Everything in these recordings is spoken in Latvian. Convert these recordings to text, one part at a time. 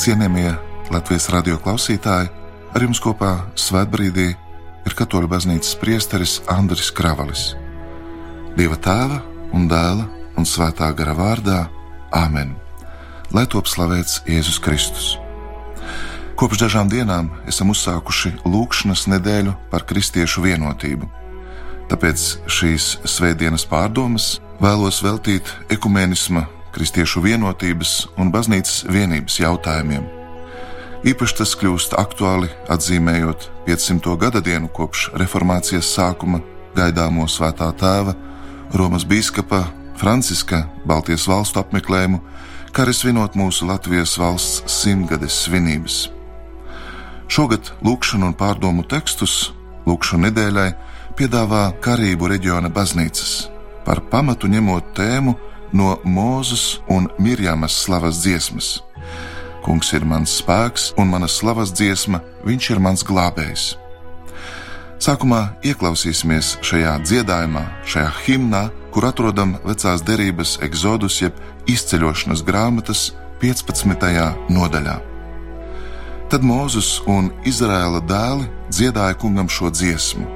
Cienījamie Latvijas radio klausītāji, ar jums kopā Svētbrīdī ir Katoļu baznīcas priesteris Andris Kravalis. Dieva tēva un dēla un svētā gara vārdā Āmen! Lai top slavēts Jēzus Kristus! Kopš dažām dienām esam uzsākuši lūkšanas nedēļu par kristiešu vienotību. Tāpēc šīs svētdienas pārdomas vēlos veltīt ekumēnisma kristiešu vienotības un baznīcas vienības jautājumiem. Īpaši tas kļūst aktuāli atzīmējot 500. gada dienu kopš reformācijas sākuma gaidāmo svētā tēva Romas biskupa Franciska Baltijas valstu apmeklējumu, kā arī svinot mūsu Latvijas valsts simtgades svinības. Šogad lūkšanu un pārdomu tekstus lūkšanu nedēļai piedāvā Karību reģiona baznīcas, par pamatu ņemot tēmu no Mūzes un Mirjamas slavas dziesmas. Kungs ir mans spēks un mana slavas dziesma, viņš ir mans glābējs. Sākumā ieklausīsimies šajā dziedājumā, šajā himnā, kur atrodam vecās derības exodus jeb izceļošanas grāmatas 15. nodaļā. Tad Mozus un Izraēla dēli dziedāja kungam šo dziesmu: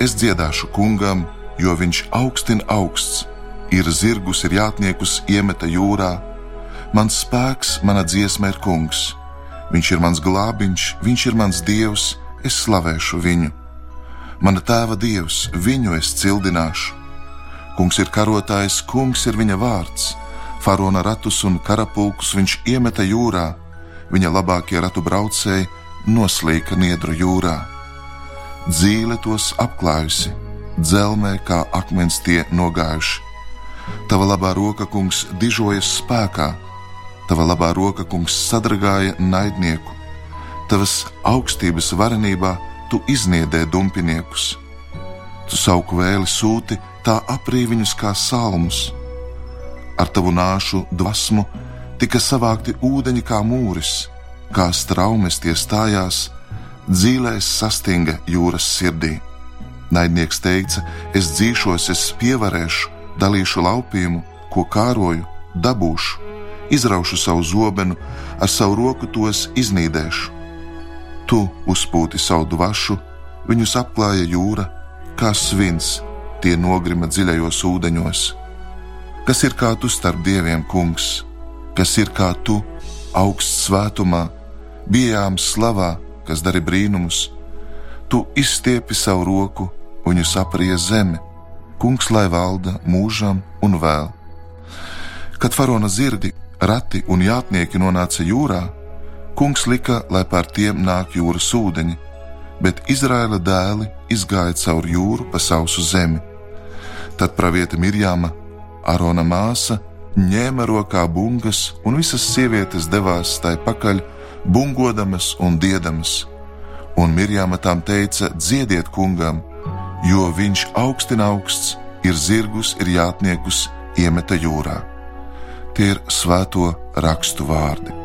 Es dziedāšu kungam, jo viņš augstin augsts, ir zirgus, ir jātniekus iemeta jūrā. Mans spēks, mana dziesma ir kungs. Viņš ir mans glābiņš, viņš ir mans dievs, es slavēšu viņu. Mana tēva dievs, viņu es cildināšu. Kungs ir karotājs, kungs ir viņa vārds. Farona ratus un karapulkus viņš iemeta jūrā, viņa labākie ratu braucēji noslīka niedru jūrā. Dzīle tos apklājusi, dzelmē kā akmens tie nogājuši Tava labā roka, kungs, dižojas spēkā, tava labā roka, kungs, sadragāja naidnieku, tavas augstības varenībā tu izniedē dumpiniekus. Tu sauku vēli sūti, tā aprī viņus kā salmus. Ar tavu nāšu dvasmu tika savākti ūdeņi kā mūris, kā straumes tie stājās, dzīvēs sastinga jūras sirdī. Naidnieks teica: Es dzīšos, es pievarēšu, dalīšu laupījumu, ko kāroju, dabūšu, izraušu savu zobenu, ar savu roku tos iznīdēšu. Tu uzpūti savu dvašu, viņus apklāja jūra, kā svins, tie nogrima dziļajos ūdeņos. Kas ir kā tu starp dieviem, kungs, kas ir kā tu augsts svētumā, bijām slavā, kas dara brīnumus? Tu izstiepi savu roku, viņus aprija zeme kungs lai valda mūžam un vēl. Kad faraona zirdi, rati un jātnieki nonāca jūrā, kungs lika, lai pār tiem nāk jūras ūdeņi, bet Izraēla dēli izgāja cauri jūru pa sausu zemi. Tad pravieta Mirjāma, Arona māsa, ņēma rokā bungas, un visas sievietes devās tai pakaļ, bungodamas un diedamas. Un Mirjāma tām teica: Dziediet kungam, jo viņš augstina augsts, ir zirgus, ir jātniekus iemeta jūrā. Tie ir svēto rakstu vārdi.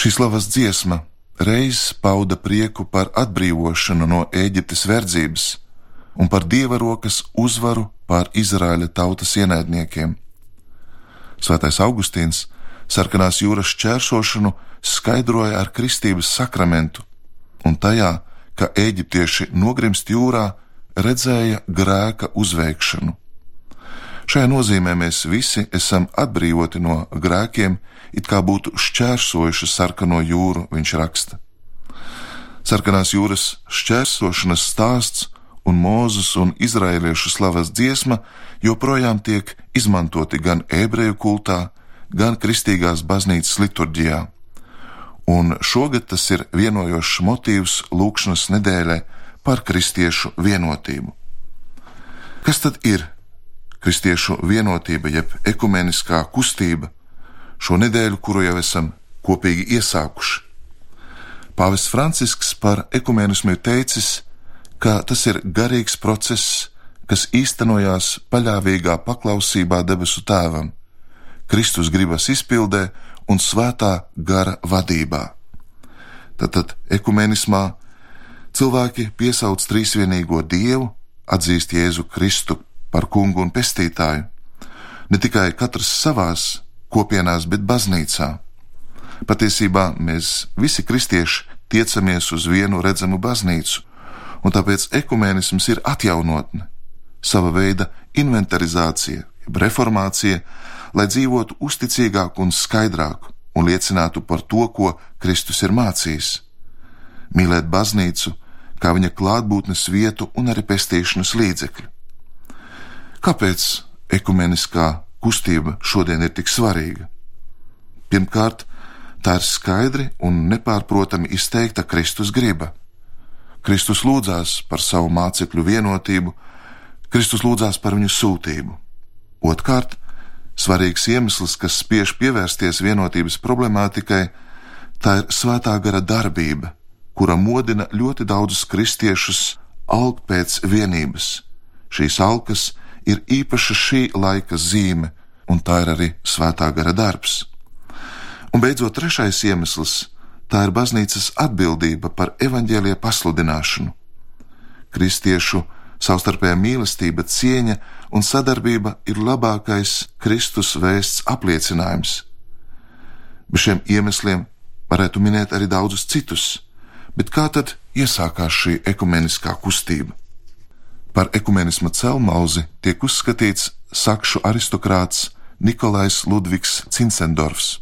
Šī slavas dziesma reiz pauda prieku par atbrīvošanu no Eģiptes verdzības un par dieva rokas uzvaru pār Izraēla tautas ienaidniekiem. Svētais Augustīns sarkanās jūras čēršošanu skaidroja ar kristības sakramentu, un tajā, ka eģiptieši nogrimst jūrā, redzēja grēka uzveikšanu. Šajā nozīmē mēs visi esam atbrīvoti no grēkiem, it kā būtu šķērsojuši sarkano jūru, viņš raksta. Sarkanās jūras šķērsošanas stāsts un Mūzes un izraēliešu slavas dziesma joprojām tiek izmantoti gan ebreju kultā, gan kristīgās baznīcas liturģijā. Un šogad tas ir vienojošs motīvs lūkšanas nedēļai par kristiešu vienotību. Kas tad ir kristiešu vienotība, jeb ekumeniskā kustība, šo nedēļu, kuru jau esam kopīgi iesākuši. Pāvests Francisks par ekumenismu ir teicis, ka tas ir garīgs process, kas īstenojās paļāvīgā paklausībā debesu tēvam, Kristus gribas izpildē un svētā gara vadībā. Tātad ekumenismā cilvēki piesauc trīsvienīgo Dievu, atzīst Jēzu Kristu par kungu un pestītāju, ne tikai katrs savās kopienās, bet baznīcā. Patiesībā mēs visi kristieši tiecamies uz vienu redzamu baznīcu, un tāpēc ekumenisms ir atjaunotne, sava veida inventarizācija, jeb reformācija, lai dzīvotu uzticīgāk un skaidrāk un liecinātu par to, ko Kristus ir mācījis. Mīlēt baznīcu kā viņa klātbūtnes vietu un arī pestīšanas līdzekļu. Kāpēc ekumeniskā kustība šodien ir tik svarīga? Pirmkārt, tā ir skaidri un nepārprotami izteikta Kristus griba. Kristus lūdzās par savu mācekļu vienotību, Kristus lūdzās par viņu sūtību. Otkārt, svarīgs iemesls, kas spiež pievērsties vienotības problemātikai, tā ir svētā gara darbība, kura modina ļoti daudzus kristiešus augt pēc vienības. Šīs alkas ir īpaša šī laika zīme, un tā ir arī svētā gara darbs. Un beidzot, trešais iemesls - tā ir baznīcas atbildība par evaņģēlie pasludināšanu. Kristiešu savstarpējā mīlestība, cieņa un sadarbība ir labākais Kristus vēsts apliecinājums. Bez šiem iemesliem varētu minēt arī daudzus citus, bet kā tad iesākās šī ekumeniskā kustība? Par ekumenisma celmauzi tiek uzskatīts sakšu aristokrāts Nikolais Ludvigs Cincendorfs,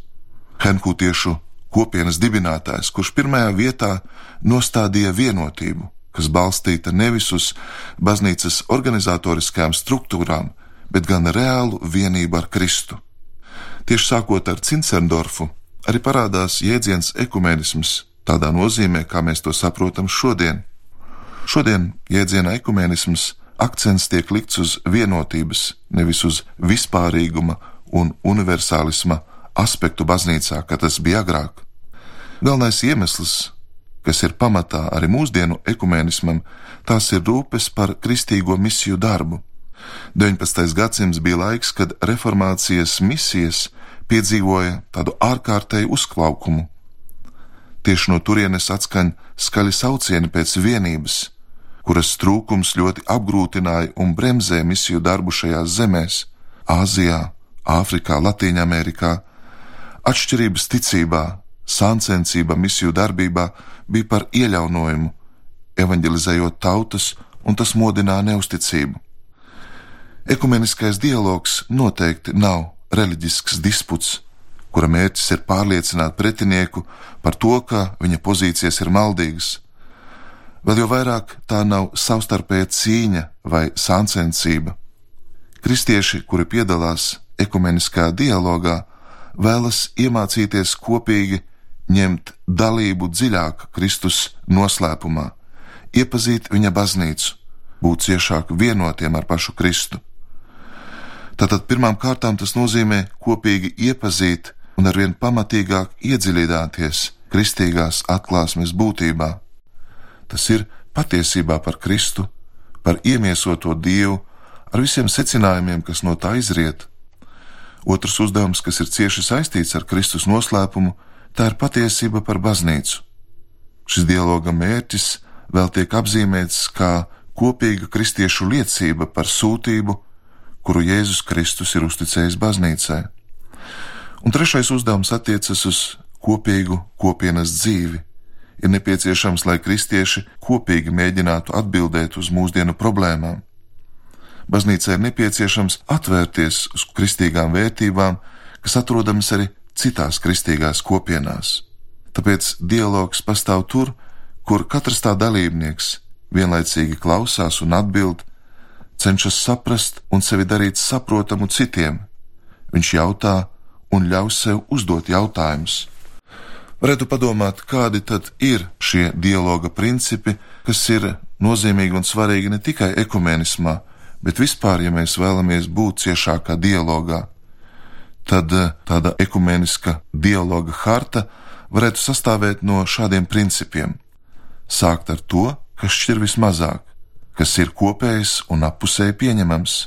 henkūtiešu kopienas dibinātājs, kurš pirmajā vietā nostādīja vienotību, kas balstīta nevis uz baznīcas organizatoriskajām struktūrām, bet gan reālu vienību ar Kristu. Tieši sākot ar Cincendorfu, arī parādās jēdziens ekumenisms tādā nozīmē, kā mēs to saprotam šodien. Šodien jēdzienā ekumenisms akcents tiek likts uz vienotības, nevis uz vispārīguma un universālisma aspektu baznīcā, kā tas bija agrāk. Galvenais iemesls, kas ir pamatā arī mūsdienu ekumenismam, tās ir rūpes par kristīgo misiju darbu. 19. gadsimts bija laiks, kad reformācijas misijas piedzīvoja tādu ārkārtēju uzklaukumu. Tieši no turienes atskan skaļi saucieni pēc vienības, kuras trūkums ļoti apgrūtināja un bremzē misiju darbu šajās zemēs, Āzijā, Āfrikā, Latīņamerikā. Atšķirības ticībā, sāncensība misiju darbībā bija par ieļaunojumu, evanģelizējot tautas, un tas modināja neusticību. Ekumeniskais dialogs noteikti nav reliģisks disputs, kura mērķis ir pārliecināt pretinieku par to, ka viņa pozīcijas ir maldīgas Vēl jau vairāk tā nav savstarpēja cīņa vai sāncensība. Kristieši, kuri piedalās ekumeniskā dialogā, vēlas iemācīties kopīgi ņemt dalību dziļāk Kristus noslēpumā, iepazīt viņa baznīcu, būt ciešāk vienotiem ar pašu Kristu. Tātad pirmām kārtām tas nozīmē kopīgi iepazīt un arvien pamatīgāk iedziļināties kristīgās atklāsmes būtībā. Tas ir patiesībā par Kristu, par iemiesoto Dievu, ar visiem secinājumiem, kas no tā izriet. Otrs uzdevums, kas ir cieši saistīts ar Kristus noslēpumu, tā ir patiesība par baznīcu. Šis dialoga mērķis vēl tiek apzīmēts kā kopīga kristiešu liecība par sūtību, kuru Jēzus Kristus ir uzticējis baznīcai. Un trešais uzdevums attiecas uz kopīgu kopienas dzīvi ir nepieciešams, lai kristieši kopīgi mēģinātu atbildēt uz mūsdienu problēmām. Baznīcai ir nepieciešams atvērties uz kristīgām vērtībām, kas atrodamas arī citās kristīgās kopienās. Tāpēc dialogs pastāv tur, kur katrs tā dalībnieks vienlaicīgi klausās un atbild, cenšas saprast un sevi darīt saprotamu citiem. Viņš jautā un ļauj sev uzdot jautājumus varētu padomāt, kādi tad ir šie dialoga principi, kas ir nozīmīgi un svarīgi ne tikai ekumenismā, bet vispār, ja mēs vēlamies būt ciešākā dialogā, tad eh, tāda ekumeniska dialoga harta varētu sastāvēt no šādiem principiem. Sākt ar to, kas šķir vismazāk, kas ir kopējs un apusēji pieņemams.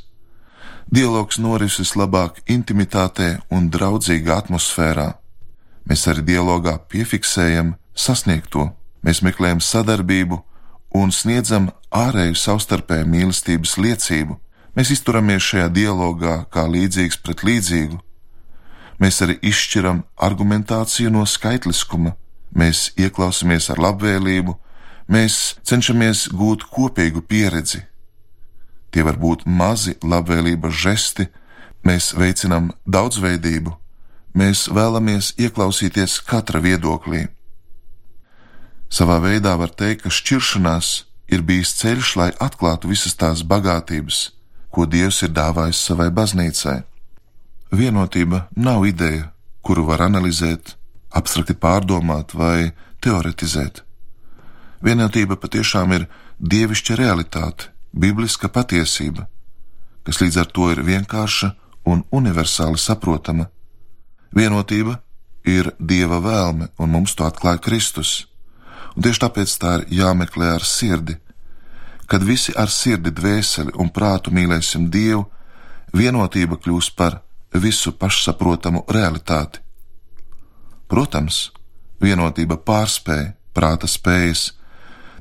Dialogs norises labāk intimitātē un draudzīgā atmosfērā Mēs arī dialogā piefiksējam sasniegto, mēs meklējam sadarbību un sniedzam ārēju savstarpēju mīlestības liecību. Mēs izturamies šajā dialogā kā līdzīgs pret līdzīgu. Mēs arī izšķiram argumentāciju no skaitliskuma, mēs ieklausāmies ar labvēlību, mēs cenšamies gūt kopīgu pieredzi. Tie var būt mazi labvēlības žesti, mēs veicinām daudzveidību, mēs vēlamies ieklausīties katra viedoklī. Savā veidā var teikt, ka šķiršanās ir bijis ceļš, lai atklātu visas tās bagātības, ko Dievs ir dāvājis savai baznīcai. Vienotība nav ideja, kuru var analizēt, abstrakti pārdomāt vai teoretizēt. Vienotība patiešām ir dievišķa realitāte, bibliska patiesība, kas līdz ar to ir vienkārša un universāli saprotama Vienotība ir dieva vēlme, un mums to atklāja Kristus. Un tieši tāpēc tā ir jāmeklē ar sirdi. Kad visi ar sirdi, dvēseli un prātu mīlēsim Dievu, vienotība kļūs par visu pašsaprotamu realitāti. Protams, vienotība pārspēja prāta spējas.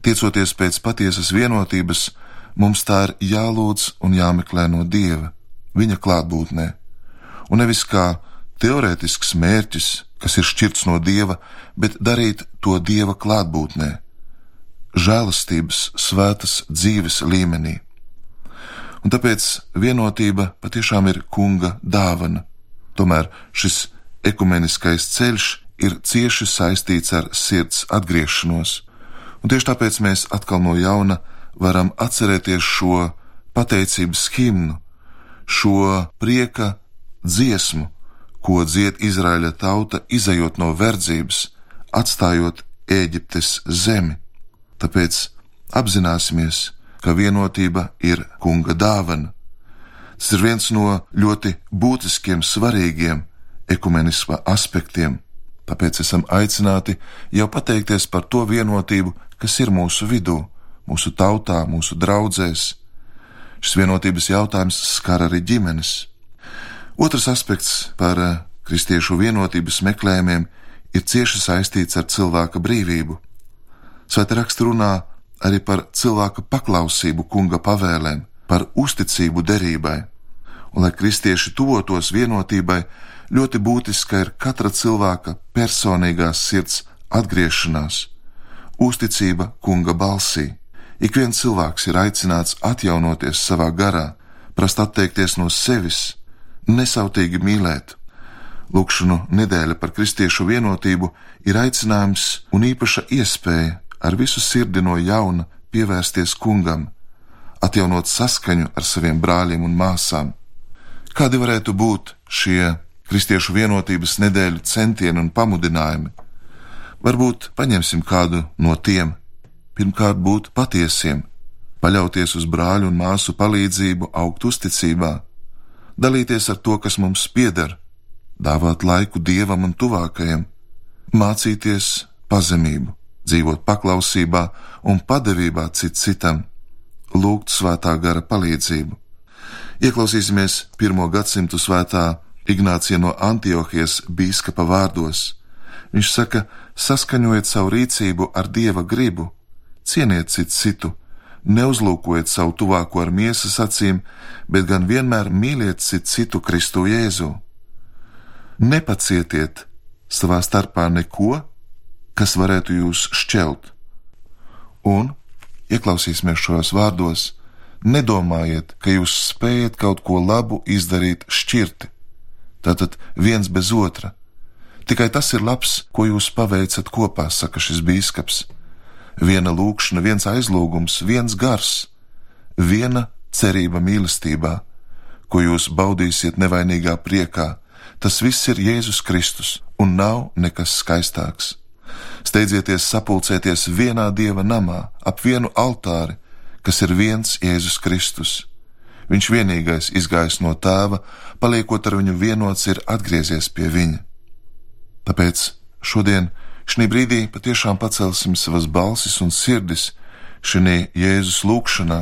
Tiecoties pēc patiesas vienotības, mums tā ir jālūdz un jāmeklē no Dieva, Viņa klātbūtnē, un nevis kā teorētisks mērķis, kas ir šķirts no dieva, bet darīt to dieva klātbūtnē, žēlastības, svētas dzīves līmenī. Un tāpēc vienotība patiešām ir kunga dāvana. Tomēr šis ekumeniskais ceļš ir cieši saistīts ar sirds atgriešanos, un tieši tāpēc mēs atkal no jauna varam atcerēties šo pateicības himnu, šo prieka dziesmu, ko dzied Izraēla tauta, izējot no verdzības, atstājot Ēģiptes zemi. Tāpēc apzināsimies, ka vienotība ir kunga dāvana. Tas ir viens no ļoti būtiskiem, svarīgiem ekumenisma aspektiem. Tāpēc esam aicināti jau pateikties par to vienotību, kas ir mūsu vidū, mūsu tautā, mūsu draudzēs. Šis vienotības jautājums skar arī ģimenes. Otrs aspekts par eh, kristiešu vienotības meklējumiem ir cieši saistīts ar cilvēka brīvību. Svēta raksta runā arī par cilvēka paklausību kunga pavēlēm, par uzticību derībai, un lai kristieši tuvotos vienotībai, ļoti būtiska ir katra cilvēka personīgās sirds atgriešanās, uzticība kunga balsī. Ik viens cilvēks ir aicināts atjaunoties savā garā, prast atteikties no sevis, nesautīgi mīlēt. Lūkšanu nedēļa par kristiešu vienotību ir aicinājums un īpaša iespēja ar visu sirdi no jauna pievērsties kungam, atjaunot saskaņu ar saviem brāļiem un māsām. Kādi varētu būt šie kristiešu vienotības nedēļu centieni un pamudinājumi? Varbūt paņemsim kādu no tiem. Pirmkārt, būt patiesiem, paļauties uz brāļu un māsu palīdzību, augt uzticībā dalīties ar to, kas mums pieder, dāvāt laiku dievam un tuvākajam, mācīties pazemību, dzīvot paklausībā un padevībā cit citam, lūgt svētā gara palīdzību. Ieklausīsimies pirmo gadsimtu svētā Ignācija no Antiohijas bīskapa vārdos. Viņš saka, saskaņojiet savu rīcību ar dieva gribu, cieniet citu citu, neuzlūkojiet savu tuvāko ar miesas acīm, bet gan vienmēr mīliet citu Kristu Jēzu. Nepacietiet savā starpā neko, kas varētu jūs šķelt. Un, ieklausīsimies šajos vārdos, nedomājiet, ka jūs spējat kaut ko labu izdarīt šķirti, tātad viens bez otra. Tikai tas ir labs, ko jūs paveicat kopā, saka šis bīskaps viena lūkšana, viens aizlūgums, viens gars, viena cerība mīlestībā, ko jūs baudīsiet nevainīgā priekā. Tas viss ir Jēzus Kristus, un nav nekas skaistāks. Steidzieties sapulcēties vienā dieva namā, ap vienu altāri, kas ir viens Jēzus Kristus. Viņš vienīgais izgājis no tēva, paliekot ar viņu vienots, ir atgriezies pie viņa. Tāpēc šodien Šī brīdī patiešām pacelsim savas balsis un sirdis šī Jēzus lūgšanā,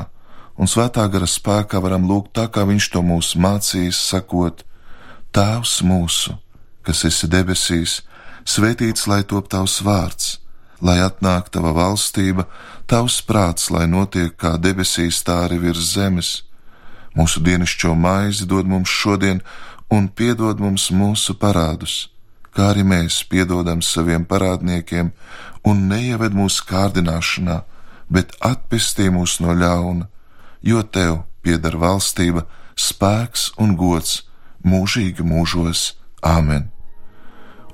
un svētā gara spēkā varam lūgt tā, kā Viņš to mūs mācīs, sakot: Tēvs mūsu, kas esi debesīs, Svētīts lai top tavs vārds, lai atnāk tava valstība, tavs prāts, lai notiek kā debesīs, tā arī virs zemes. Mūsu dienascho maizi dod mums šodien, un piedod mums mūsu parādus, kā arī mēs piedodam saviem parādniekiem, un neieved mūsu kārdināšanā, bet atpestī mūs no ļauna, jo tev pieder valstība, spēks un gods mūžīgi mūžos. Āmen!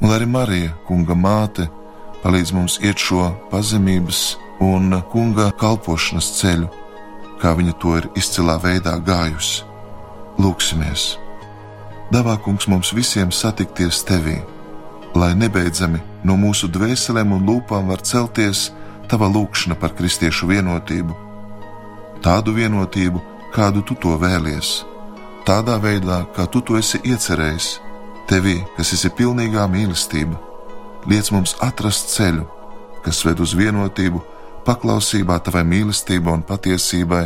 Un arī Marija, kunga māte, palīdz mums iet šo pazemības un kunga kalpošanas ceļu, kā viņa to ir izcilā veidā gājusi. Lūksimies! Davā kungs mums visiem satikties tevī, lai nebeidzami no mūsu dvēselēm un lūpām var celties tava lūkšana par kristiešu vienotību, tādu vienotību, kādu tu to vēlies tādā veidā, kā tu to esi iecerējis, tevī, kas esi pilnīgā mīlestība, liec mums atrast ceļu, kas ved uz vienotību, paklausībā tavai mīlestībai un patiesībai,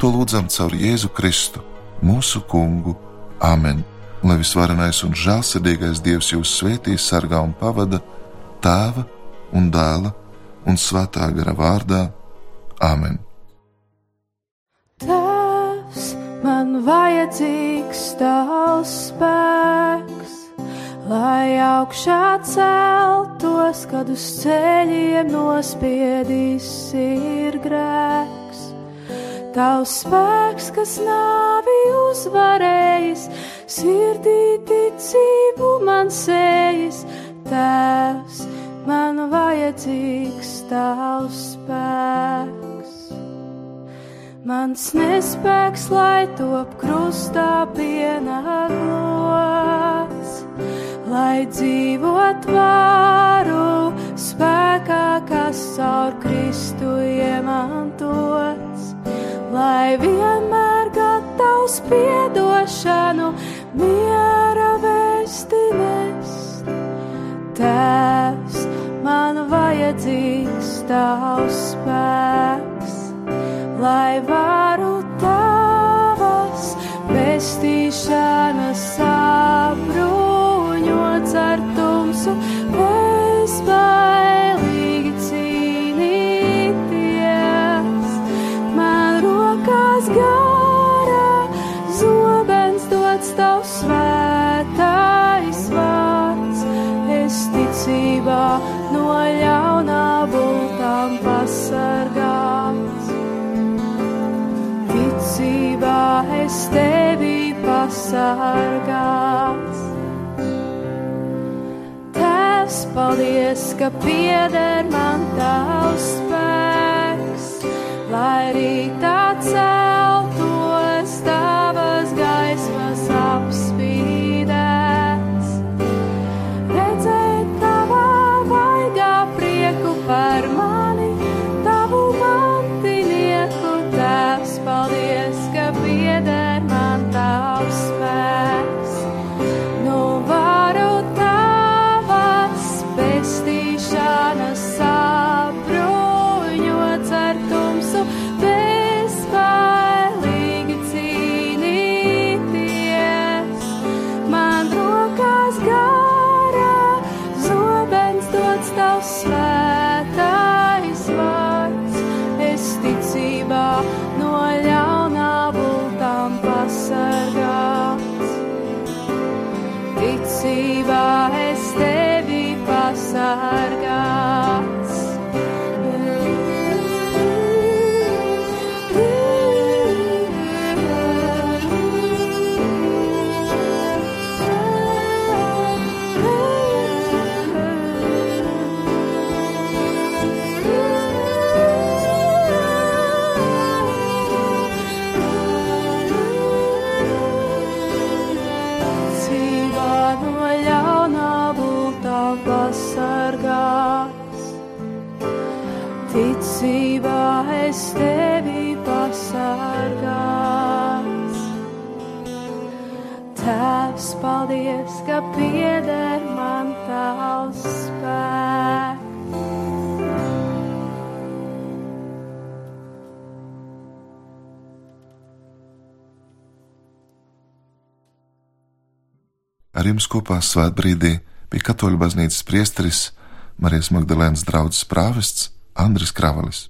to lūdzam caur Jēzu Kristu, mūsu Kungu. Āmen! Lai visvarenais un žēlsirdīgais Dievs jūs svētī, sargā un pavada tēva un dēla un svētā gara vārdā. Āmen! Man vajadzīgs tavs spēks, lai augšā celtos, kad uz ceļiem nospiedīs ir grēks. Tavs spēks, kas nāvi uzvarējis, sirdī ticību man sējis, tēvs, man vajadzīgs tavs spēks. Mans nespēks, lai top krustā pienākos, lai dzīvot varu spēkā, kas caur Kristu iemantots, lai vienmēr gatavs piedošanu miera vēsti nest. Tēvs, man vajadzīgs tavs spēks lai varu tavas pestīšanas pasargās. Tēvs, paldies, ka pieder man tavs spēks, lai arī tā celtos Ar jums kopā svētbrīdī bija katoļu baznīcas priesteris Marijas Magdalēnas draugs prāvests Andris Kravalis.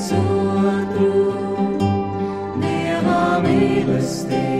Viens otru, godībā pār.